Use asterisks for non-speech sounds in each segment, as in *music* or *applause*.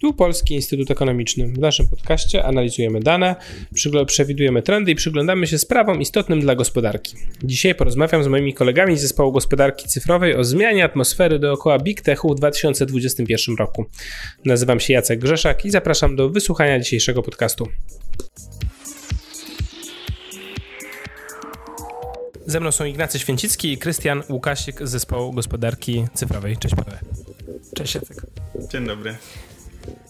Tu Polski Instytut Ekonomiczny. W naszym podcaście analizujemy dane, przewidujemy trendy i przyglądamy się sprawom istotnym dla gospodarki. Dzisiaj porozmawiam z moimi kolegami z zespołu gospodarki cyfrowej o zmianie atmosfery dookoła Big Techu w 2021 roku. Nazywam się Jacek Grzeszak i zapraszam do wysłuchania dzisiejszego podcastu. Ze mną są Ignacy Święcicki i Krystian Łukasik z zespołu gospodarki cyfrowej. Cześć panowie. Cześć Jacek. Dzień dobry.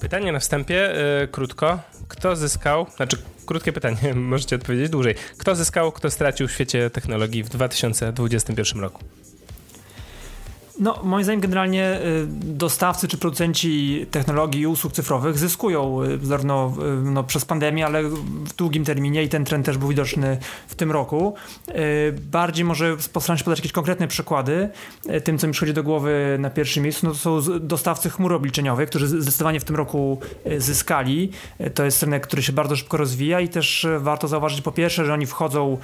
Pytanie na wstępie, yy, krótko. Kto zyskał, znaczy krótkie pytanie, *laughs* możecie odpowiedzieć dłużej. Kto zyskał, kto stracił w świecie technologii w 2021 roku? No, moim zdaniem generalnie y, dostawcy czy producenci technologii i usług cyfrowych zyskują y, zarówno y, no, przez pandemię, ale w długim terminie i ten trend też był widoczny w tym roku. Bardziej może postaram się podać jakieś konkretne przykłady. Tym, co mi przychodzi do głowy na pierwszym miejscu, no to są dostawcy chmur obliczeniowych, którzy zdecydowanie w tym roku zyskali. To jest rynek, który się bardzo szybko rozwija i też warto zauważyć po pierwsze, że oni wchodzą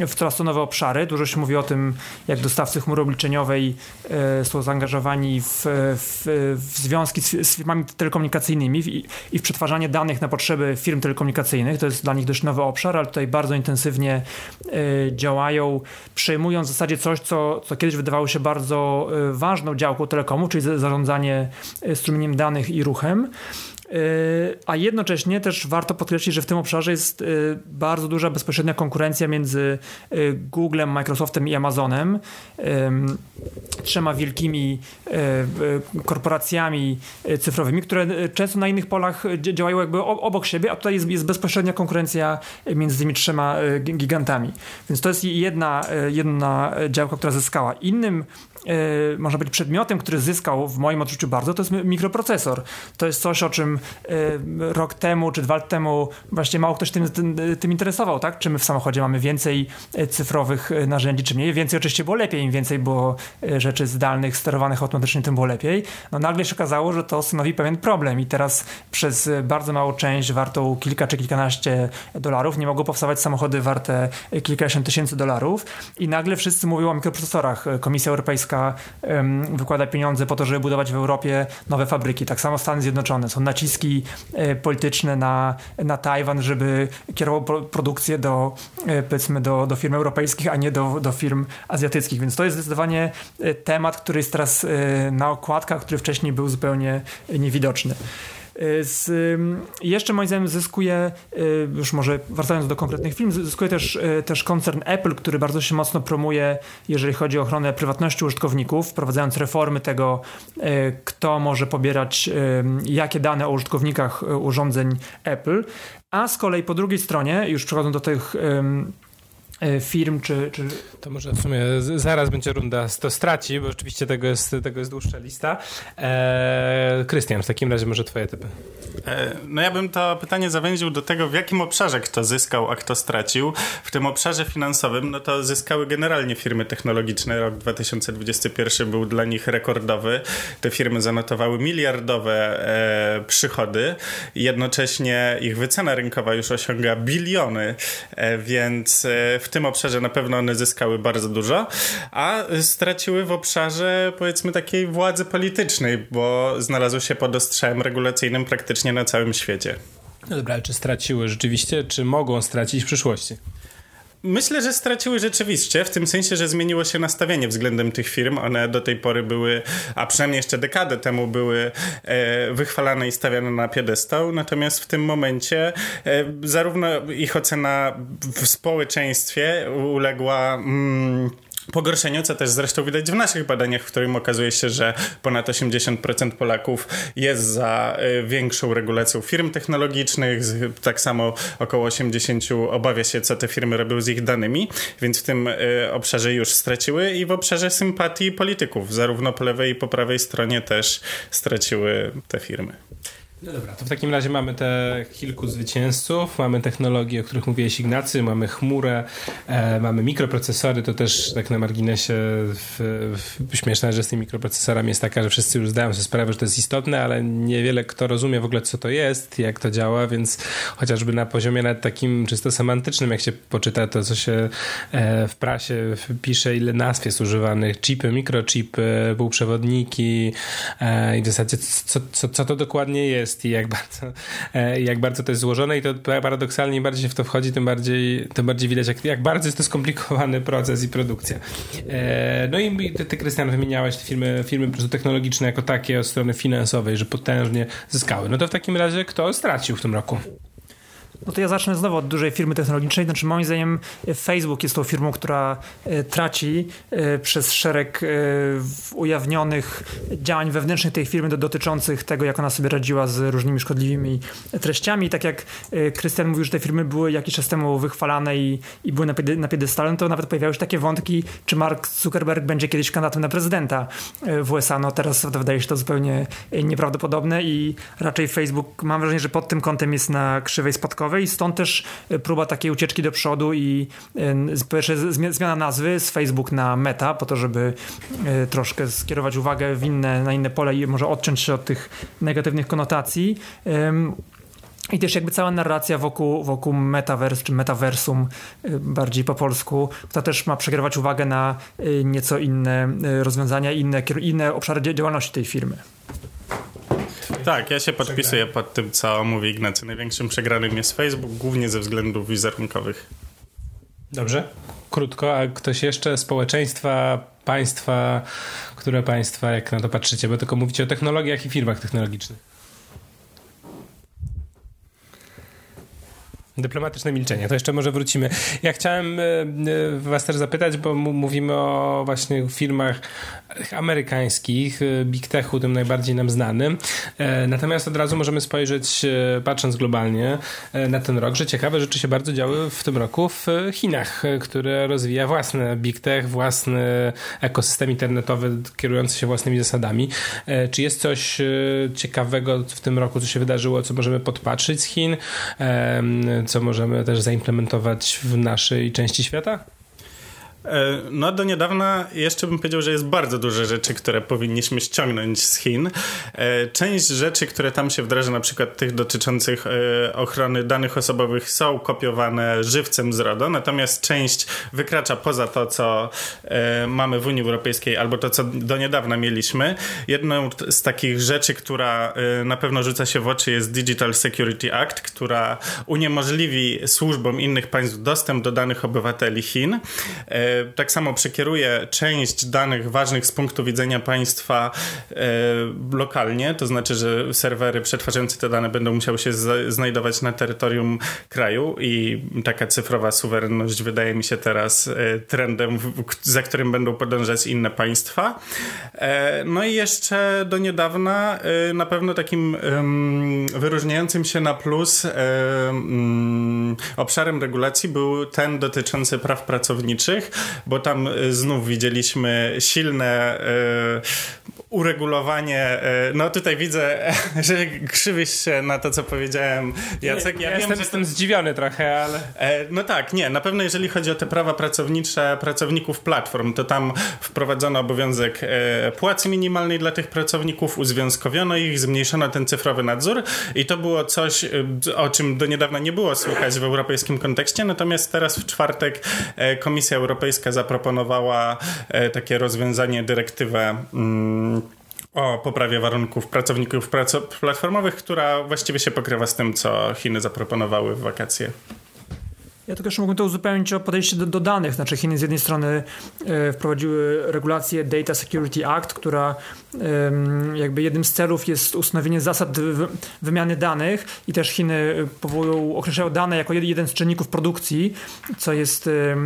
w coraz to nowe obszary. Dużo się mówi o tym, jak dostawcy chmury obliczeniowej są zaangażowani w, w, w związki z, z, firmami telekomunikacyjnymi i, w przetwarzanie danych na potrzeby firm telekomunikacyjnych. To jest dla nich dość nowy obszar, ale tutaj bardzo intensywnie y, działają, przejmując w zasadzie coś, co, co kiedyś wydawało się bardzo y, ważną działką telekomu, czyli zarządzanie e, strumieniem danych i ruchem. E, a jednocześnie też warto podkreślić, że w tym obszarze jest e, bardzo duża bezpośrednia konkurencja między e, Googlem, Microsoftem i Amazonem, trzema wielkimi korporacjami cyfrowymi, które często na innych polach działają jakby obok siebie, a tutaj jest, bezpośrednia konkurencja między tymi trzema gigantami. Więc to jest jedna, jedna działka, która zyskała. Innym Yy, można być przedmiotem, który zyskał w moim odczuciu bardzo, to jest mikroprocesor. To jest coś, o czym yy, rok temu czy dwa lata temu właśnie mało ktoś tym, tym, tym, interesował, tak? Czy my w samochodzie mamy więcej e, cyfrowych narzędzi, czy mniej? Więcej oczywiście było lepiej, im więcej było rzeczy zdalnych, sterowanych automatycznie, tym było lepiej. No nagle się okazało, że to stanowi pewien problem i teraz przez bardzo małą część wartą kilka czy kilkanaście dolarów nie mogą powstawać samochody warte kilkadziesiąt tysięcy dolarów i nagle wszyscy mówią o mikroprocesorach. Komisja Europejska Polska wykłada pieniądze po to, żeby budować w Europie nowe fabryki. Tak samo Stany Zjednoczone. Są naciski e, polityczne na, na Tajwan, żeby kierował produkcję do, e, powiedzmy, do, do firm europejskich, a nie do, do firm azjatyckich. Więc to jest zdecydowanie e, temat, który jest teraz na okładkach, który wcześniej był zupełnie niewidoczny. Y, z, jeszcze moim zdaniem zyskuje, y, już może wracając do konkretnych filmów, zyskuje też, y, też koncern Apple, który bardzo się mocno promuje, jeżeli chodzi o ochronę prywatności użytkowników, wprowadzając reformy tego, kto może pobierać jakie dane o użytkownikach urządzeń Apple. A z kolei po drugiej stronie, już przechodząc do tych E, firm, czy, czy... To może w sumie zaraz będzie runda to straci, bo oczywiście tego jest, tego jest dłuższa lista. E, Krystian, w takim razie może twoje typy. E, no ja bym to pytanie zawęził do tego, w jakim obszarze kto zyskał, a kto stracił. W tym obszarze finansowym, no to zyskały generalnie firmy technologiczne. Rok 2021 był dla nich rekordowy. Te firmy zanotowały miliardowe e, przychody. Jednocześnie ich wycena rynkowa już osiąga biliony, e, więc e, w tym obszarze na pewno one zyskały bardzo dużo, a straciły w obszarze powiedzmy takiej władzy politycznej, bo znalazły się pod ostrzałem regulacyjnym praktycznie na całym świecie. No dobra, ale czy straciły rzeczywiście, czy mogą stracić w przyszłości? Myślę, że straciły rzeczywiście, w tym sensie, że zmieniło się nastawienie względem tych firm. One do tej pory były, a przynajmniej jeszcze dekadę temu były e, wychwalane i stawiane na piedestał, natomiast w tym momencie e, zarówno ich ocena w społeczeństwie uległa... Mm, pogorszeniu, co też zresztą widać w naszych badaniach, w którym okazuje się, że ponad 80% Polaków jest za y, większą regulacją firm technologicznych, tak samo około 80% obawia się, co te firmy robią z ich danymi, więc w tym y, obszarze już straciły i w obszarze sympatii polityków, zarówno po lewej i po prawej stronie też straciły te firmy. No dobra, to w takim razie mamy te kilku zwycięzców, mamy technologie, o których mówiłeś Ignacy, mamy chmurę, e, mamy mikroprocesory, to też tak na marginesie w, w, śmieszna rzecz z tymi mikroprocesorami jest taka, że wszyscy już zdają sobie sprawę, że to jest istotne, ale niewiele kto rozumie w ogóle co to jest, jak to działa, więc chociażby na poziomie nawet takim czysto semantycznym, jak się poczyta to, co się e, w prasie pisze, ile nazw jest używanych, chipy, mikrochipy, półprzewodniki e, i w zasadzie co, co, co to dokładnie jest, jest i jak bardzo, jak bardzo to jest złożone i to paradoksalnie im bardziej się w to wchodzi, tym bardziej, tym bardziej widać, jak, jak bardzo jest to skomplikowany proces i produkcja. No i ty, ty Krystian, wymieniałeś te firmy, firmy technologiczne jako takie od strony finansowej, że potężnie zyskały. No to w takim razie kto stracił w tym roku? No to ja zacznę znowu od dużej firmy technologicznej. Znaczy, moim zdaniem Facebook jest tą firmą, która e, traci e, przez szereg e, ujawnionych działań wewnętrznych tej firmy dotyczących tego, jak ona sobie radziła z różnymi szkodliwymi treściami. Tak jak Krystian mówił, że te firmy były jakiś czas temu wychwalane i, i były na, piedestale, no to nawet pojawiały się takie wątki, czy Mark Zuckerberg będzie kiedyś kandydatem na prezydenta w USA. No teraz wydaje się to zupełnie nieprawdopodobne i raczej Facebook, mam wrażenie, że pod tym kątem jest na krzywej spadkowej i stąd też e, próba takiej ucieczki do przodu i e, pierwsze zmiana nazwy z Facebook na Meta, po to, żeby e, troszkę skierować uwagę w inne, na inne pole i może odciąć się od tych negatywnych konotacji. I też jakby cała narracja wokół, wokół metaverse, czy metaversum bardziej po polsku, która też ma przekierować uwagę na nieco inne rozwiązania, inne, inne obszary działalności tej firmy. Tak, ja się podpisuję pod tym, co mówi Ignacy. Największym przegranym jest Facebook, głównie ze względów wizerunkowych. Dobrze. Krótko, a ktoś jeszcze? Społeczeństwa, państwa, które państwa, jak na to patrzycie? Bo tylko mówicie o technologiach i firmach technologicznych. Dyplomatyczne milczenie, to jeszcze może wrócimy. Ja chciałem e, e, was też zapytać, bo mówimy o właśnie firmach amerykańskich, e, Big Techu, tym najbardziej nam znanym. Natomiast od razu możemy spojrzeć, patrząc globalnie na ten rok, że ciekawe rzeczy się bardzo działy w tym roku w Chinach, które rozwija własne Big Tech, własny ekosystem internetowy kierujący się własnymi zasadami. Czy jest coś ciekawego w tym roku, co się wydarzyło, co możemy podpatrzeć z Chin? Co możemy też zaimplementować w naszej części świata? E, no do niedawna jeszcze bym powiedział, że jest bardzo dużo rzeczy, które powinniśmy ściągnąć z Chin. E, część rzeczy, które tam się wdraża, na przykład tych dotyczących e, ochrony danych osobowych są kopiowane żywcem z RODO, natomiast część wykracza poza to, co mamy w Unii Europejskiej albo to, co do niedawna mieliśmy. Jedną z takich rzeczy, która na pewno rzuca się w oczy jest Digital Security Act, która uniemożliwi służbom innych państw dostęp do danych obywateli Chin tak samo przekieruje część danych ważnych z punktu widzenia państwa e, lokalnie, to znaczy, że serwery przetwarzające te dane będą musiały się znajdować na terytorium kraju i taka cyfrowa suwerenność wydaje mi się teraz e, trendem, za którym będą podążać inne państwa. E, no i jeszcze do niedawna na pewno takim wyróżniającym się na plus obszarem regulacji był ten dotyczący praw pracowniczych, bo tam e, znów widzieliśmy silne e, uregulowanie. E, no tutaj widzę, *laughs* że krzywisz się na to, co powiedziałem. Jacek, ja, ja wiem, jestem, że jestem zdziwiony trochę, ale... No tak, nie. Na pewno jeżeli chodzi o te prawa pracownicze pracowników platform, to tam wprowadzono obowiązek płacy minimalnej dla tych pracowników, uzwiązkowiono ich, zmniejszono ten cyfrowy nadzór i to było coś, o czym do niedawna nie było słychać w europejskim kontekście, natomiast teraz w czwartek Komisja Europejska zaproponowała e, takie rozwiązanie, dyrektywę. O poprawie warunków pracowników platformowych, która właściwie się pokrywa z tym, co Chiny zaproponowały w wakacje. Ja tylko jeszcze mógłbym to uzupełnić o podejście do, do, danych. Znaczy Chiny z jednej strony e, wprowadziły regulację Data Security Act, która e, jakby jednym z celów jest ustanowienie zasad w, wymiany danych i też Chiny powołują, określają dane jako jeden z czynników produkcji, co jest e,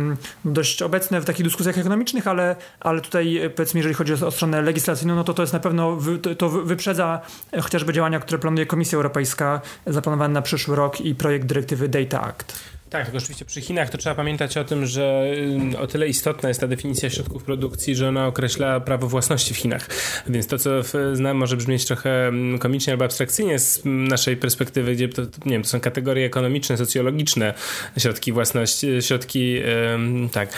dość obecne w takich dyskusjach ekonomicznych, ale, ale tutaj powiedzmy, jeżeli chodzi o, o stronę legislacyjną, no to to jest na pewno, to, to wyprzedza chociażby działania, które planuje Komisja Europejska zaplanowane na przyszły rok i projekt dyrektywy Data Act. Tak, tylko oczywiście przy Chinach to trzeba pamiętać o tym, że y, o tyle istotna jest ta definicja środków produkcji, że ona określa prawo własności w Chinach. Więc to, co znam, może brzmieć trochę komicznie albo abstrakcyjnie z naszej perspektywy, gdzie to, nie wiem, to są kategorie ekonomiczne, socjologiczne, środki własności, środki, tak.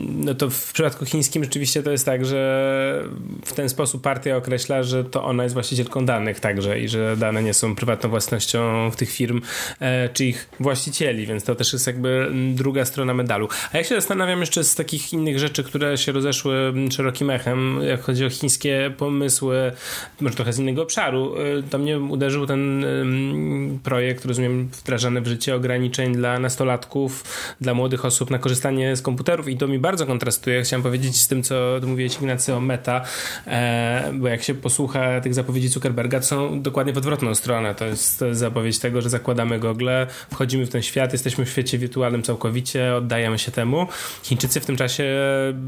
no to w przypadku chińskim rzeczywiście to jest tak, że w ten sposób partia określa, że to ona jest właścicielką danych także i że dane nie są prywatną własnością tych firm, e, czy ich własnością właścicieli, więc to też jest jakby druga strona medalu. A ja się zastanawiam jeszcze z takich innych rzeczy, które się rozeszły szerokim echem, jak chodzi o chińskie pomysły, może trochę z innego obszaru. To mnie uderzył ten projekt, rozumiem, wdrażany w życie ograniczeń dla nastolatków, dla młodych osób na korzystanie z komputerów i to mi bardzo kontrastuje. Chciałem powiedzieć z tym, co mówiłeś Ignacy o Meta, e, bo jak się posłucha tych zapowiedzi Zuckerberga, to są dokładnie w odwrotną stronę. To jest zapowiedź tego, że zakładamy gogle, wchodzimy w ten świat, jesteśmy w świecie wirtualnym całkowicie, oddajemy się temu. Chińczycy w tym czasie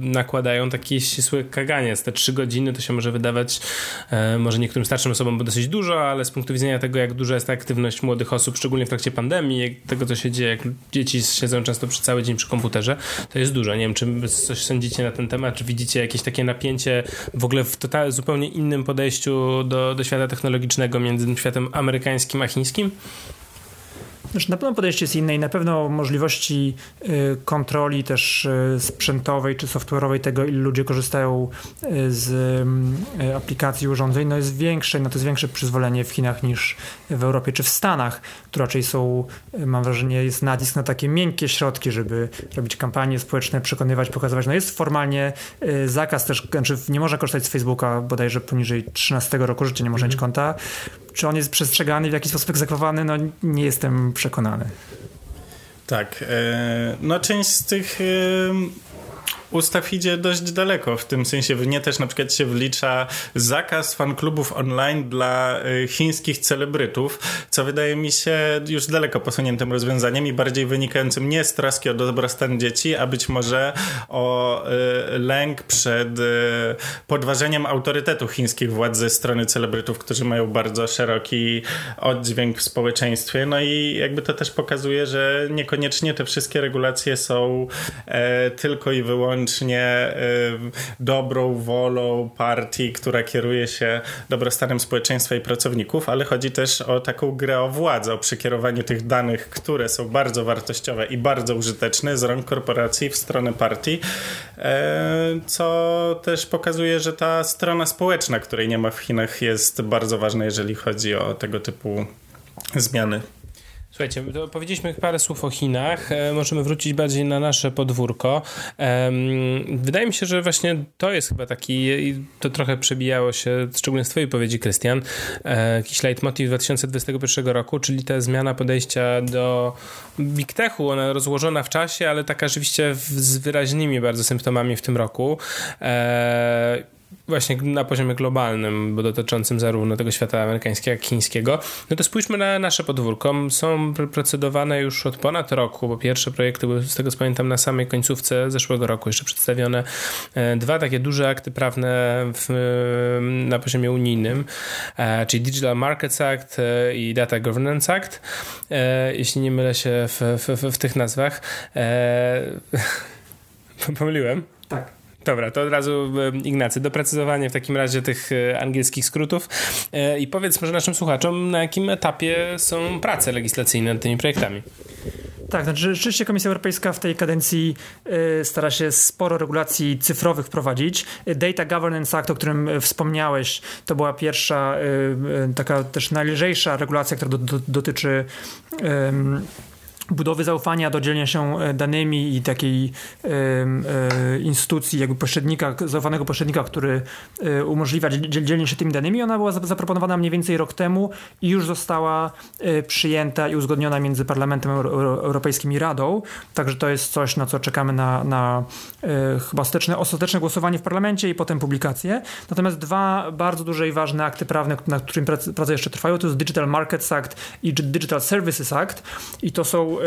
nakładają taki ścisły kaganiec. Te trzy godziny to się może wydawać e, może niektórym starszym osobom dosyć dużo, ale z punktu widzenia tego, jak duża jest aktywność młodych osób, szczególnie w trakcie pandemii, tego, co się dzieje, jak dzieci siedzą często przy cały dzień przy komputerze, to jest dużo. Nie wiem, czy coś sądzicie na ten temat, czy widzicie jakieś takie napięcie w ogóle w totalnie zupełnie innym podejściu do, do świata technologicznego między światem amerykańskim a chińskim? Znaczy, na pewno podejście jest inne i na pewno możliwości y, kontroli też y, sprzętowej czy software'owej tego, ilu ludzie korzystają y, z aplikacji urządzeń, no jest większe, no to jest większe przyzwolenie w Chinach niż w Europie czy w Stanach, które raczej są, mam wrażenie, jest nacisk na takie miękkie środki, żeby robić kampanie społeczne, przekonywać, pokazywać. No jest formalnie zakaz też, znaczy nie można korzystać z Facebooka bodajże poniżej 13 roku życia, nie można mieć mhm. konta. Czy on jest przestrzegany, w jakiś sposób egzekwowany? No nie jestem przekonany. Tak. E, no część z tych ustaw idzie dość daleko. W tym sensie nie też na przykład się wlicza zakaz fanklubów online dla y, chińskich celebrytów, co wydaje mi się już daleko posuniętym rozwiązaniem i bardziej wynikającym nie z troski o dobrostan dzieci, a być może o y, lęk przed y, podważeniem autorytetu chińskich władz ze strony celebrytów, którzy mają bardzo szeroki oddźwięk w społeczeństwie. No i jakby to też pokazuje, że niekoniecznie te wszystkie regulacje są e, tylko i wyłącznie wyłącznie dobrą wolą partii, która kieruje się dobrostanem społeczeństwa i pracowników, ale chodzi też o taką grę o władzę, o przekierowanie tych danych, które są bardzo wartościowe i bardzo użyteczne z rąk korporacji w stronę partii, e, co też pokazuje, że ta strona społeczna, której nie ma w Chinach, jest bardzo ważna, jeżeli chodzi o tego typu zmiany. Słuchajcie, powiedzieliśmy parę słów o Chinach. E, możemy wrócić bardziej na nasze podwórko. E, wydaje mi się, że właśnie to jest chyba taki, to trochę przebijało się, szczególnie z twojej powiedzi, Krystian, e, jakiś leitmotiv 2021 roku, czyli ta zmiana podejścia do Big Techu, ona rozłożona w czasie, ale taka rzeczywiście z wyraźnymi bardzo symptomami w tym roku. E, właśnie na poziomie globalnym, bo dotyczącym zarówno tego świata amerykańskiego, jak i chińskiego, no to spójrzmy na nasze podwórko. Są procedowane już od ponad roku, bo pierwsze projekty były, z tego co pamiętam, na samej końcówce zeszłego roku jeszcze przedstawione. E, dwa takie duże akty prawne w, na poziomie unijnym, e, czyli Digital Markets Act e, i Data Governance Act, jeśli nie mylę się w, w, w tych nazwach. *laughs* Pomyliłem? Tak. Dobra, to od razu Ignacy, doprecyzowanie w takim razie tych e, angielskich skrótów e, i powiedz może naszym słuchaczom, na jakim etapie są prace legislacyjne nad tymi projektami. Tak, znaczy rzeczywiście Komisja Europejska w tej kadencji y, stara się sporo regulacji cyfrowych wprowadzić. Data Governance Act, o którym wspomniałeś, to była pierwsza, y, taka też najlżejsza regulacja, która do, do, dotyczy budowy zaufania do dzielenia się e, danymi i takiej e, instytucji, jakby pośrednika, zaufanego pośrednika, który e, umożliwia dzielenie się tymi danymi. Ona była zaproponowana mniej więcej rok temu i już została przyjęta i uzgodniona między Parlamentem Euro Europejskim i Radą. Także to jest coś, na co czekamy na, na chyba ostateczne, ostateczne głosowanie w parlamencie i potem publikację. Natomiast dwa bardzo duże i ważne akty prawne, nad którymi prace jeszcze trwają, to jest Digital Markets Act i Digital Services Act i to są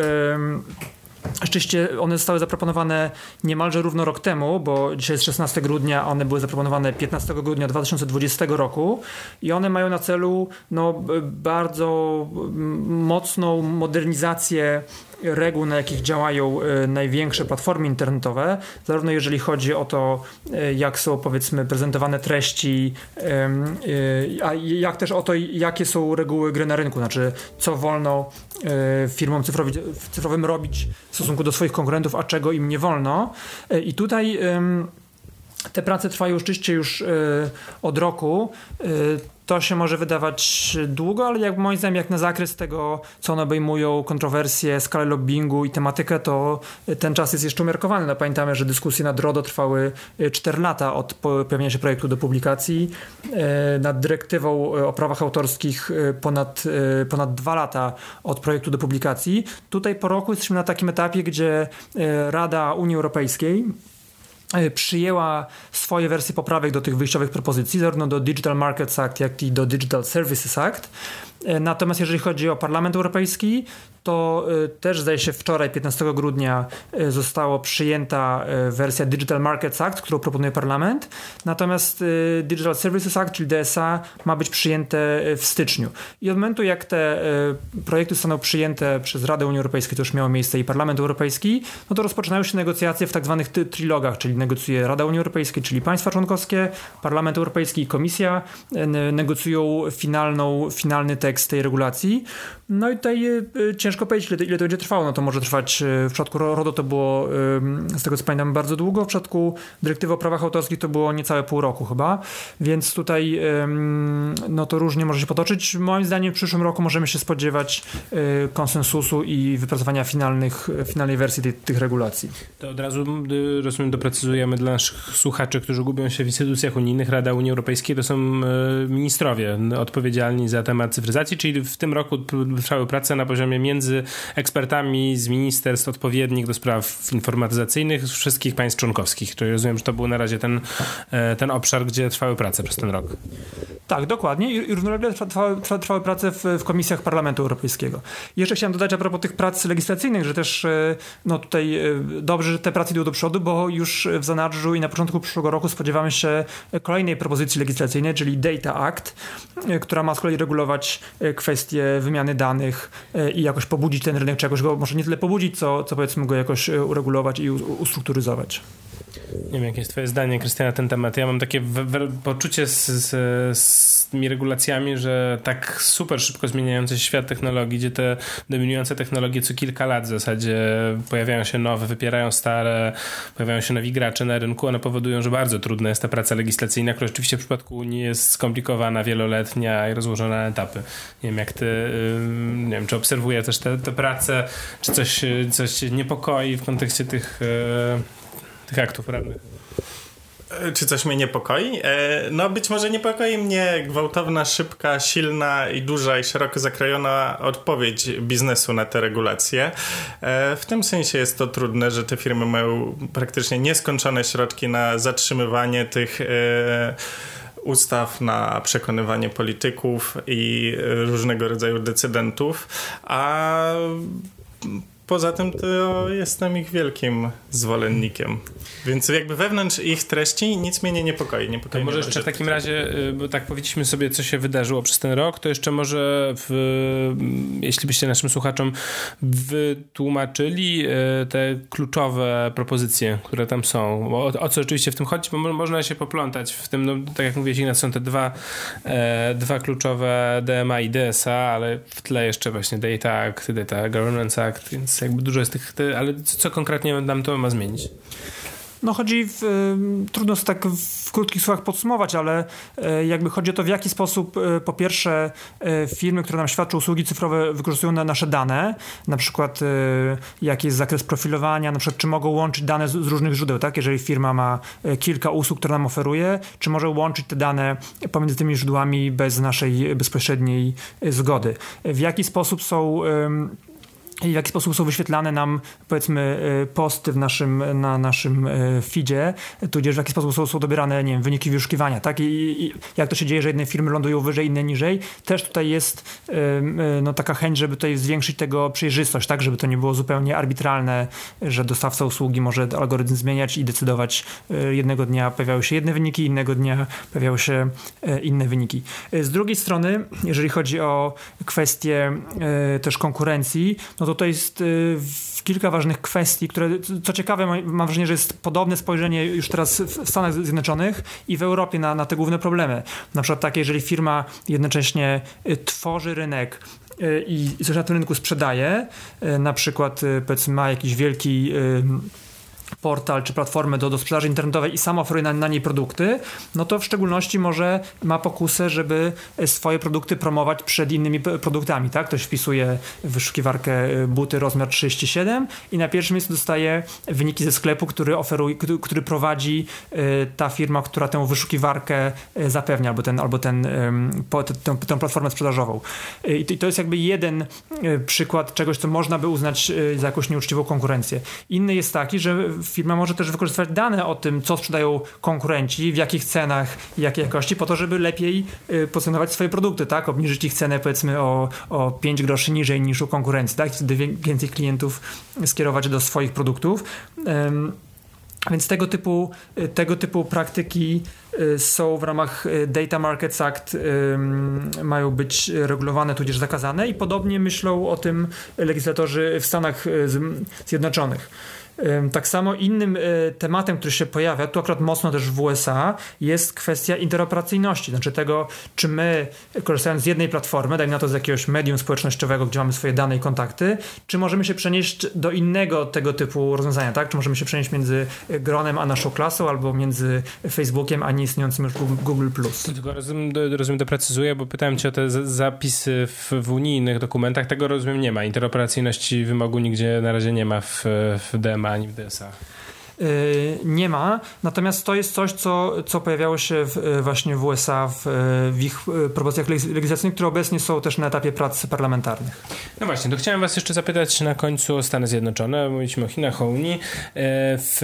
Rzeczywiście one zostały zaproponowane niemalże równo rok temu, bo dzisiaj jest 16 grudnia, one były zaproponowane 15 grudnia 2020 roku. I one mają na celu no, bardzo mocną modernizację reguł, na jakich działają e, największe platformy internetowe, zarówno jeżeli chodzi o to, e, jak są powiedzmy prezentowane treści, e, a jak też o to, jakie są reguły gry na rynku, znaczy co wolno firmom cyfrowym robić w stosunku do swoich konkurentów, a czego im nie wolno. I tutaj te prace trwają rzeczywiście już od roku to się może wydawać długo, ale jak moim zdaniem, jak na zakres tego, co one obejmują, kontrowersje, skalę lobbingu i tematykę, to ten czas jest jeszcze umiarkowany. No, pamiętamy, że dyskusje nad RODO trwały 4 e, lata od pojawienia się projektu do publikacji. E, nad dyrektywą o prawach autorskich ponad, ponad 2 lata od projektu do publikacji. Tutaj po roku jesteśmy na takim etapie, gdzie Rada Unii Europejskiej przyjęła swoje wersje poprawek do tych wyjściowych propozycji, zarówno do Digital Markets Act, jak i do Digital Services Act. E, natomiast jeżeli chodzi o Parlament Europejski, to y, też zdaje się wczoraj, 15 grudnia, y, została przyjęta y, wersja Digital Markets Act, którą proponuje parlament. Natomiast Digital Services Act, czyli DSA, ma być przyjęte w styczniu. I od momentu, jak te projekty zostaną przyjęte przez Radę Unii Europejskiej, to już miało miejsce i Parlament Europejski, no to rozpoczynają się negocjacje w tak zwanych trilogach, czyli negocjuje Rada Unii Europejskiej, czyli państwa członkowskie, Parlament Europejski i Komisja negocjują finalną, finalny tekst tej regulacji. No i tutaj ciężko ciężko powiedzieć, ile, ile to będzie trwało. No to może trwać, e, w przypadku RODO to było, z tego co pamiętam, bardzo długo. W przypadku dyrektywy o prawach autorskich to było niecałe pół roku chyba. Więc tutaj no to różnie może się potoczyć. Moim zdaniem w przyszłym roku możemy się spodziewać e, konsensusu i wypracowania finalnych, finalnej wersji tych, tych regulacji. To od razu rozumiem, doprecyzujemy dla naszych słuchaczy, którzy gubią się w instytucjach unijnych. Rada Unii Europejskiej to są e, ministrowie odpowiedzialni za temat cyfryzacji, czyli w tym roku trwały prace na poziomie między między ekspertami z ministerstw odpowiednich do spraw informatyzacyjnych z wszystkich państw członkowskich. Czyli rozumiem, że to był na razie ten, e, ten obszar, gdzie trwały prace przez ten rok. Tak, dokładnie. I równolegle trwały, trwały prace w, w komisjach Parlamentu Europejskiego. Jeszcze chciałem dodać a propos tych prac legislacyjnych, że też e, no tutaj e, dobrze, że te prace idą do przodu, bo już w zanadrzu i na początku przyszłego roku spodziewamy się kolejnej propozycji legislacyjnej, czyli Data Act, która ma z kolei regulować kwestie wymiany danych i jakoś pobudzić ten rynek, czy jakoś go może nie tyle pobudzić, co, co powiedzmy go jakoś e, uregulować i ustrukturyzować. Nie wiem, jakie jest twoje zdanie, Krystian, na ten temat. Ja mam takie poczucie z, z, z tymi regulacjami, że tak super szybko zmieniający się świat technologii, gdzie te dominujące technologie co kilka lat w zasadzie pojawiają się nowe, wypierają stare, pojawiają się nowi gracze na rynku, one powodują, że bardzo trudna jest ta praca legislacyjna, która rzeczywiście w przypadku Unii jest skomplikowana, wieloletnia i rozłożona na etapy. Nie wiem, jak ty, nie wiem, czy obserwuję też te, te prace, czy coś, coś niepokoi w kontekście tych tych aktów prawnych. E, czy coś mnie niepokoi? E, no być może niepokoi mnie gwałtowna, szybka, silna i duża i szeroko zakrojona odpowiedź biznesu na te regulacje. E, w tym sensie jest to trudne, że te firmy mają praktycznie nieskończone środki na zatrzymywanie tych ustaw, na przekonywanie polityków i różnego rodzaju decydentów, a poza tym to jestem ich wielkim zwolennikiem. Więc jakby wewnątrz ich treści nic mnie nie niepokoi. niepokoi to może jeszcze w takim razie, y, bo tak powiedzieliśmy sobie, co się wydarzyło przez ten rok, to jeszcze może, w, mm, jeśli byście naszym słuchaczom wytłumaczyli y, te kluczowe propozycje, które tam są. O, o co oczywiście w tym chodzi, bo można się poplątać w tym, no, tak jak mówiłeś, Ignac, są te dwa, e, dwa kluczowe DMA i DSA, ale w tle jeszcze właśnie Data Act, Data Governance Act, więc jakby dużo jest tych, ale co, co konkretnie nam to ma zmienić? No chodzi, w, trudno tak w krótkich słowach podsumować, ale e, jakby chodzi o to, w jaki sposób e, po pierwsze e, firmy, które nam świadczą usługi cyfrowe wykorzystują nasze dane, na przykład jaki jest zakres profilowania, na przykład czy mogą łączyć dane z różnych źródeł, tak? Jeżeli firma ma kilka usług, które nam oferuje, czy może łączyć te dane pomiędzy tymi źródłami bez naszej bezpośredniej zgody. W jaki sposób są w jaki sposób są wyświetlane nam, powiedzmy, e, posty w naszym, na naszym e, feedzie, tudzież w jaki sposób są, są dobierane, nie wiem, wyniki wyszukiwania, tak? I, I, jak to się dzieje, że jedne firmy lądują wyżej, inne niżej. Też tutaj jest e, no, taka chęć, żeby tutaj zwiększyć tego przejrzystość, tak? Żeby to nie było zupełnie arbitralne, że dostawca usługi może algorytm zmieniać i decydować jednego dnia pojawiały się jedne wyniki, innego dnia pojawiały się inne wyniki. Z drugiej strony, jeżeli chodzi o kwestie też konkurencji, no to to jest y, kilka ważnych kwestii, które, co ciekawe, mam wrażenie, że jest podobne spojrzenie już teraz w Stanach Zjednoczonych i w Europie na, na te główne problemy. Na przykład takie, jeżeli firma jednocześnie y, tworzy rynek, y, i coś na tym rynku sprzedaje, na przykład powiedzmy ma jakiś wielki portal czy platformę do, do sprzedaży internetowej i sam oferuje na, na niej produkty, no to w szczególności może ma pokusę, żeby swoje produkty promować przed innymi produktami, tak? Ktoś wpisuje w wyszukiwarkę y, buty rozmiar 37 i na pierwszym miejscu dostaje wyniki ze sklepu, który oferuje, który prowadzi y, ta firma, która tę wyszukiwarkę y, zapewnia, albo ten, albo ten, tę, platformę sprzedażową. I to jest jakby jeden przykład czegoś, co można by uznać za jakąś nieuczciwą konkurencję. Inny jest taki, że firma może też wykorzystywać dane o tym, co sprzedają konkurenci, w jakich cenach i jakiej jakości, po to, żeby lepiej y, pozycjonować swoje produkty, tak? Obniżyć ich cenę powiedzmy o, o 5 groszy niżej niż u konkurencji, tak? Wtedy więcej klientów skierować do swoich produktów. Więc tego typu, y, tego typu praktyki y, są w ramach Data Markets Act, mają być regulowane tudzież zakazane i podobnie myślą o tym legislatorzy w Stanach Zjednoczonych. Tak samo innym e, tematem, który się pojawia, tu akurat mocno też w USA, jest kwestia interoperacyjności, znaczy tego, czy my korzystając z jednej platformy, dajmy na to z jakiegoś medium społecznościowego, gdzie mamy swoje dane i kontakty, czy możemy się przenieść do innego tego typu rozwiązania, tak? Czy możemy się przenieść między gronem a naszą klasą, albo między Facebookiem a nieistniejącym już Google+. Tylko rozumiem, rozumiem doprecyzuję, bo pytałem cię o te zapisy w, w unijnych dokumentach, tego rozumiem nie ma. Interoperacyjności wymogu nigdzie na razie nie ma w, w DMA ani w DSA. Y, nie ma. Natomiast to jest coś, co, co pojawiało się w, y, właśnie w USA w, y, w, ich propozycjach legislacyjnych, które obecnie są też na etapie prac parlamentarnych. No właśnie, to chciałem was jeszcze zapytać na końcu o Stany Zjednoczone. Mówiliśmy o Chinach, o Unii. W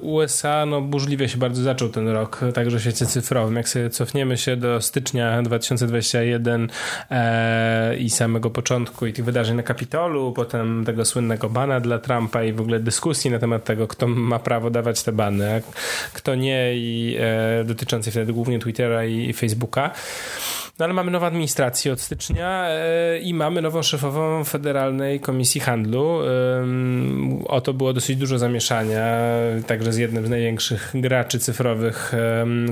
USA no, burzliwie się bardzo zaczął ten rok, także w świecie cyfrowym. Jak sobie cofniemy się do stycznia 2021 e, i samego początku i tych wydarzeń na Kapitolu, potem tego słynnego bana dla Trumpa i w ogóle dyskusji na temat tego, kto ma prawo dawać te bany, a kto nie i e, dotyczące wtedy głównie Twittera i, i Facebooka. No ale mamy nową administrację od stycznia e, i mamy nową szefową Federalnej Komisji Handlu. O to było dosyć dużo zamieszania, także z jednym z największych graczy cyfrowych,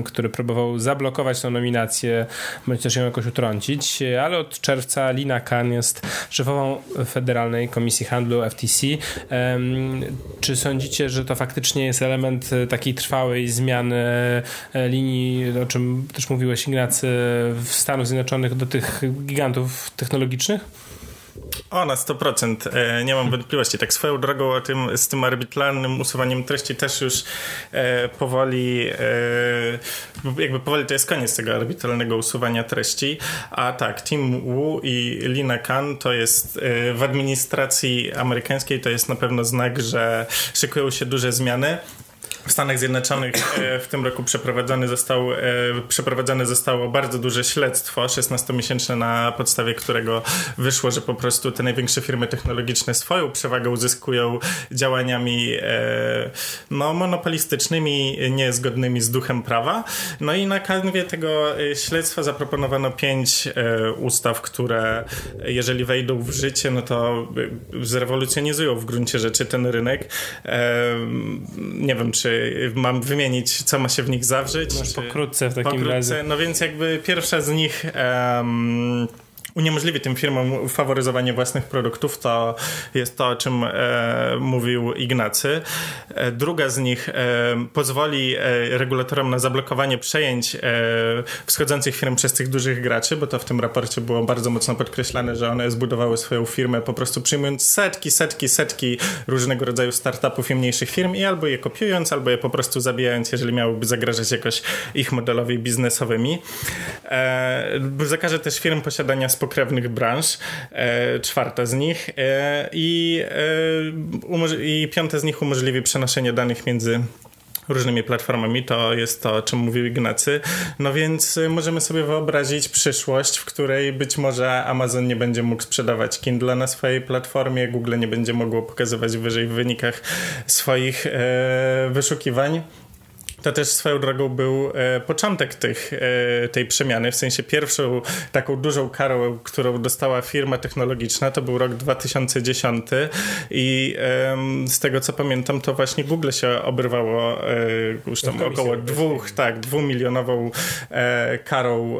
który próbował zablokować tę nominację, bądź też ją jakoś utrącić, ale od czerwca Lina Khan jest szefową Federalnej Komisji Handlu FTC. Czy sądzicie, że to faktycznie jest element takiej trwałej zmiany e, linii, o czym też mówiłeś Ignacy, w Stanach Stanów Zjednoczonych do tych gigantów technologicznych? O, na 100%. E, nie mam wątpliwości. Tak swoją drogą o tym, z tym arbitralnym usuwaniem treści też już e, powoli e, jakby powoli to jest koniec tego arbitralnego usuwania treści. A tak, Tim Wu i Lina Khan to jest e, w administracji amerykańskiej to jest na pewno znak, że szykują się duże zmiany. W Stanach Zjednoczonych e, w tym roku przeprowadzone, został, e, przeprowadzone zostało bardzo duże śledztwo, 16-miesięczne, na podstawie którego wyszło, że po prostu te największe firmy technologiczne swoją przewagę uzyskują działaniami e, no, monopolistycznymi, niezgodnymi z duchem prawa. No i na kanwie tego śledztwa zaproponowano pięć ustaw, które jeżeli wejdą w życie, no to zrewolucjonizują w gruncie rzeczy ten rynek. Nie wiem, czy mam wymienić, co ma się w nich zawrzeć? No, pokrótce w takim pokrótce. razie. No więc jakby pierwsza z nich... Um, uniemożliwi tym firmom faworyzowanie własnych produktów, to jest to, o czym e, mówił Ignacy. E, druga z nich e, pozwoli e, regulatorom na zablokowanie przejęć e, wschodzących firm przez tych dużych graczy, bo to w tym raporcie było bardzo mocno podkreślane, że one zbudowały swoją firmę po prostu przyjmując setki, setki, setki różnego rodzaju startupów i mniejszych firm i albo je kopiując, albo je po prostu zabijając, jeżeli miałyby zagrażać jakoś ich modelowi biznesowymi. E, zakaże też firm posiadania spokojności pokrewnych branż, e, czwarta z nich e, i, e, i piąta z nich umożliwi przenoszenie danych między różnymi platformami, to jest to, o czym mówił Ignacy. No więc możemy sobie wyobrazić przyszłość, w której być może Amazon nie będzie mógł sprzedawać Kindle na swojej platformie, Google nie będzie mogło pokazywać wyżej w wynikach swoich e, wyszukiwań to też swoją drogą był e, początek tych, e, tej przemiany, w sensie pierwszą taką dużą karą, którą dostała firma technologiczna, to był rok 2010 i e, z tego co pamiętam, to właśnie Google się obrywało e, już tam około dwóch, tak, dwumilionową e, karą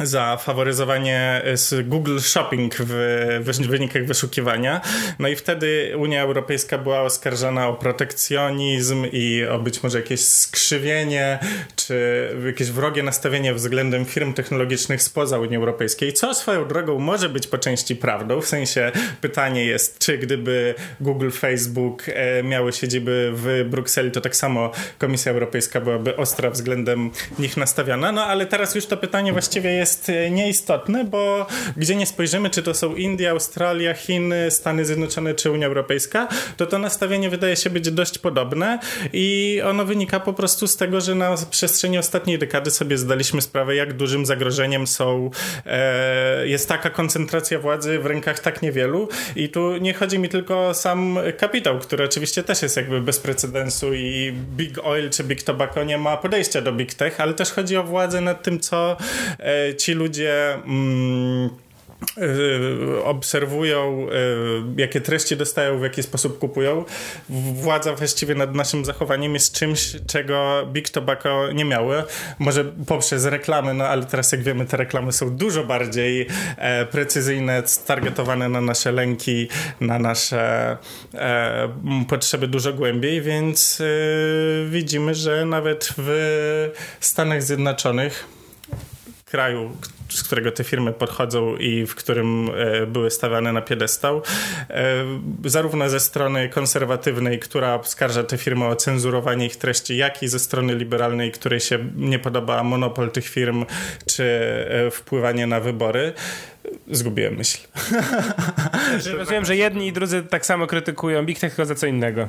za faworyzowanie z Google Shopping w wynikach wyszukiwania. No i wtedy Unia Europejska była oskarżana o protekcjonizm i o być może jakieś skrzywienie, czy jakieś wrogie nastawienie względem firm technologicznych spoza Unii Europejskiej, co swoją drogą może być po części prawdą. W sensie pytanie jest, czy gdyby Google, Facebook e, miały siedziby w Brukseli, to tak samo Komisja Europejska byłaby ostra względem nich nastawiona. No ale teraz już to pytanie właściwie jest jest e, nieistotny, bo gdzie nie spojrzymy, czy to są Indie, Australia, Chiny, Stany Zjednoczone czy Unia Europejska, to to nastawienie wydaje się być dość podobne i ono wynika po prostu z tego, że na przestrzeni ostatniej dekady sobie zdaliśmy sprawę, jak dużym zagrożeniem są e, jest taka koncentracja władzy w rękach tak niewielu. I tu nie chodzi mi tylko o sam kapitał, który oczywiście też jest jakby bez precedensu i Big Oil czy Big Tobacco nie ma podejścia do Big Tech, ale też chodzi o władzę nad tym, co e, ci ludzie mm, y, obserwują, y, jakie treści dostają, w jaki sposób kupują. Władza właściwie nad naszym zachowaniem jest czymś, czego Big Tobacco nie miały. Może poprzez reklamy, no ale teraz jak wiemy, te reklamy są dużo bardziej e, precyzyjne, targetowane na nasze lęki, na nasze e, potrzeby dużo głębiej, więc e, widzimy, że nawet w Stanach Zjednoczonych kraju, z którego te firmy podchodzą i w którym e, były stawiane na piedestał, e, zarówno ze strony konserwatywnej, która oskarża te firmy o cenzurowanie ich treści, jak i ze strony liberalnej, której się nie podoba monopol tych firm czy e, wpływanie na wybory. Zgubiłem myśl. *laughs* Rozumiem, że jedni i drudzy tak samo krytykują Big Tech, tylko za co innego.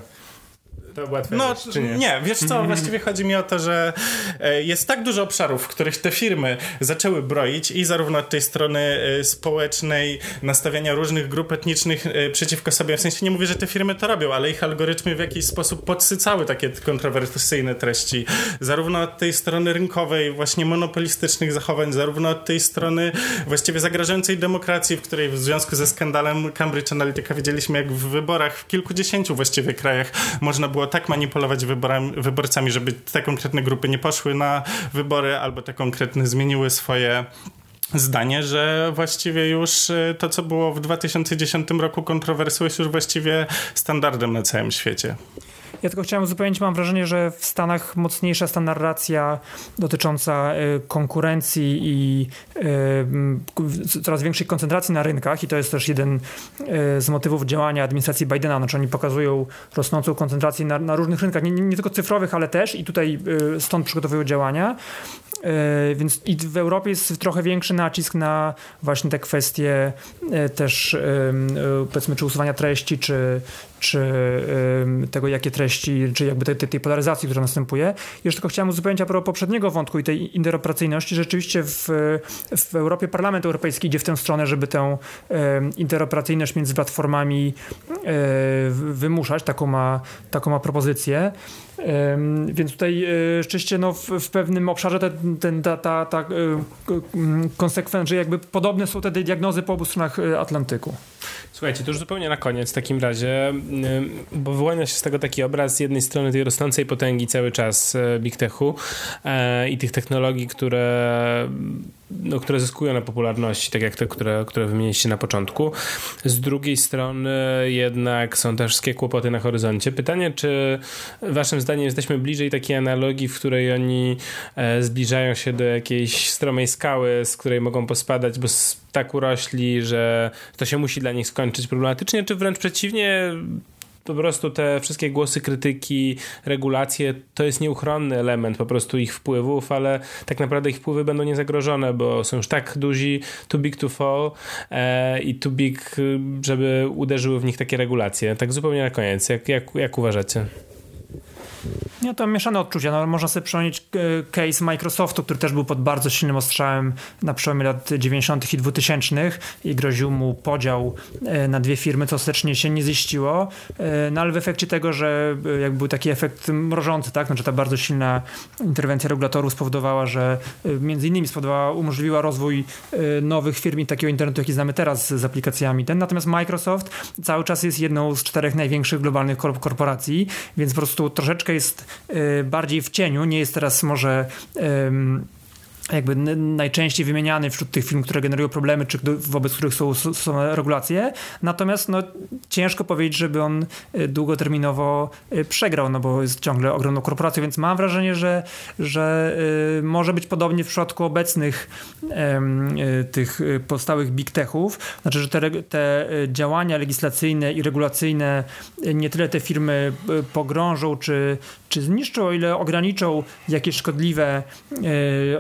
To łatwe no, rzecz, nie? nie? wiesz co, *laughs* właściwie chodzi mi o to, że e, jest tak dużo obszarów, w których te firmy zaczęły broić i zarówno od tej strony e, społecznej, nastawiania różnych grup etnicznych e, przeciwko sobie, w sensie nie mówię, że te firmy to robią, ale ich algorytmy w jakiś sposób podsycały takie kontrowersyjne treści. Zarówno od tej strony rynkowej, właśnie monopolistycznych zachowań, zarówno od tej strony właściwie zagrażającej demokracji, w której w związku ze skandalem Cambridge Analytica widzieliśmy, jak w wyborach w kilkudziesięciu właściwie krajach można było tak manipulować wyborami, wyborcami, żeby te konkretne grupy nie poszły na wybory, albo te konkretne zmieniły swoje zdanie, że właściwie już y, to, co było w 2010 roku kontrowersją, jest już właściwie standardem na całym świecie. Ja tylko chciałem uzupełnić, mam wrażenie, że w Stanach mocniejsza jest ta narracja dotycząca y, konkurencji i y, coraz większej koncentracji na rynkach i to jest też jeden y, z motywów działania administracji Bidena, znaczy oni pokazują rosnącą koncentrację na, na różnych rynkach, nie, nie, tylko cyfrowych, ale też i tutaj stąd przygotowują działania. Więc i w Europie jest trochę większy nacisk na właśnie te kwestie też powiedzmy czy usuwania treści, czy, czy tego, jakie treści, czy jakby tej, tej polaryzacji, która następuje. Jeszcze tylko chciałem uzupełnić a propos poprzedniego wątku i tej interoperacyjności. Rzeczywiście w, w Europie Parlament Europejski idzie w tę stronę, żeby tę interoperacyjność między platformami e, wymuszać. Taką ma, taką ma propozycję. Więc tutaj e, rzeczywiście no, w, w pewnym obszarze ten, ten, ta, ta, ta e, konsekwencja, że jakby podobne są te diagnozy po obu stronach Atlantyku. Słuchajcie, to już zupełnie na koniec w takim razie, bo wyłania się z tego taki obraz z jednej strony tej rosnącej potęgi cały czas e, Big Techu e, i tych technologii, które no, które zyskują na popularności, tak jak te, które, które wymieniliście na początku. Z drugiej strony jednak są też wszystkie kłopoty na horyzoncie. Pytanie, czy waszym zdaniem jesteśmy bliżej takiej analogii, w której oni e, zbliżają się do jakiejś stromej skały, z której mogą pospadać, bo tak urośli, że to się musi dla nich skończyć problematycznie, czy wręcz przeciwnie, po prostu te wszystkie głosy krytyki, regulacje, to jest nieuchronny element po prostu ich wpływów, ale tak naprawdę ich wpływy będą niezagrożone, bo są już tak duzi, too big to fall e, i too big, żeby uderzyły w nich takie regulacje. Tak zupełnie na koniec. Jak, jak, jak uważacie? Nie, to mieszane odczucia. No, można sobie przypomnieć e, case Microsoftu, który też był pod bardzo silnym ostrzałem na przełomie lat 90. i 2000 i groził mu podział e, na dwie firmy, co ostatecznie się nie ziściło. E, no ale w efekcie tego, że jak był taki efekt mrożący, tak, znaczy ta bardzo silna interwencja regulatorów spowodowała, że między innymi spowodowała, umożliwiła rozwój nowych firm i takiego internetu, jaki znamy teraz z aplikacjami. Ten natomiast Microsoft cały czas jest jedną z czterech największych globalnych korporacji, więc po prostu troszeczkę jest bardziej w cieniu, nie jest teraz może jakby najczęściej wymieniany wśród tych filmów, które generują problemy, czy wobec których są, są regulacje. Natomiast no, ciężko powiedzieć, żeby on y, długoterminowo y, przegrał, no bo jest ciągle ogromną korporacją, więc mam wrażenie, że, że y, może być podobnie w przypadku obecnych tych powstałych big techów. Znaczy, że te, te działania legislacyjne i regulacyjne nie tyle te firmy pogrążą, czy, czy zniszczą, o ile ograniczą jakieś szkodliwe,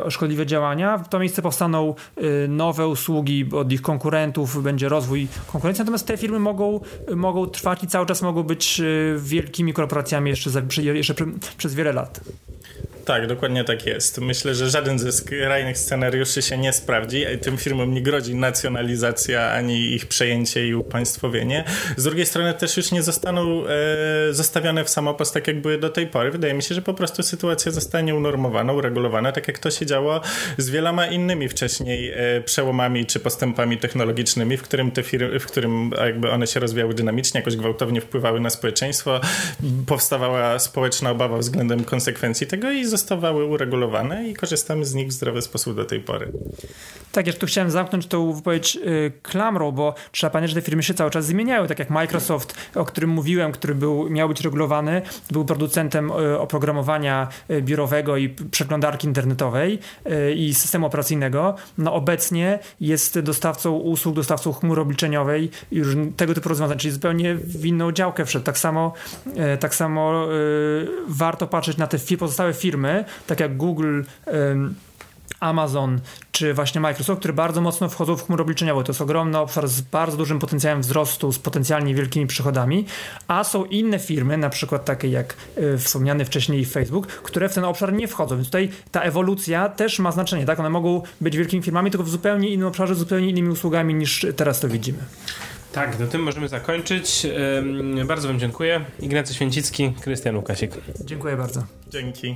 szkodliwe możliwe działania. W to miejsce powstaną y, nowe usługi od ich konkurentów, będzie rozwój konkurencji, natomiast te firmy mogą, mogą trwać i cały czas mogą być y, wielkimi korporacjami jeszcze, za, jeszcze przez wiele lat. Tak, dokładnie tak jest. Myślę, że żaden ze skrajnych scenariuszy się nie sprawdzi. Tym firmom nie grodzi nacjonalizacja ani ich przejęcie i upaństwowienie. Z drugiej strony też już nie zostaną e, zostawione w samopas tak jak były do tej pory. Wydaje mi się, że po prostu sytuacja zostanie unormowana, uregulowana, tak jak to się działo z wieloma innymi wcześniej e, przełomami czy postępami technologicznymi, w którym te firmy, w którym jakby one się rozwijały dynamicznie, jakoś gwałtownie wpływały na społeczeństwo. Powstawała społeczna obawa względem konsekwencji tego i zostawały uregulowane i korzystamy z nich w zdrowy sposób do tej pory. Tak, jeszcze tu chciałem zamknąć tą wypowiedź yy, klamrą, bo trzeba pamiętać, że te firmy się cały czas zmieniają, tak jak Microsoft, o którym mówiłem, który był, miał być regulowany, był producentem y, oprogramowania y, biurowego i przeglądarki internetowej y, i systemu operacyjnego, no obecnie jest dostawcą usług, dostawcą chmury obliczeniowej i już tego typu rozwiązań, czyli zupełnie w inną działkę wszedł. Tak samo, tak samo warto patrzeć na te pozostałe firmy, firmy, tak jak Google, Amazon czy właśnie Microsoft, które bardzo mocno wchodzą w chmury obliczeniowe. To jest ogromny obszar z bardzo dużym potencjałem wzrostu, z potencjalnie wielkimi przychodami, a są inne firmy, na przykład takie jak y, wspomniany wcześniej Facebook, które w ten obszar nie wchodzą. Więc tutaj ta ewolucja też ma znaczenie, tak? One mogą być wielkimi firmami, tylko w zupełnie innym obszarze, zupełnie innymi usługami niż teraz to widzimy. Tak, na tym możemy zakończyć. Bardzo Wam dziękuję. Ignacy Święcicki, Krystian Łukasik. Dziękuję bardzo. Dzięki.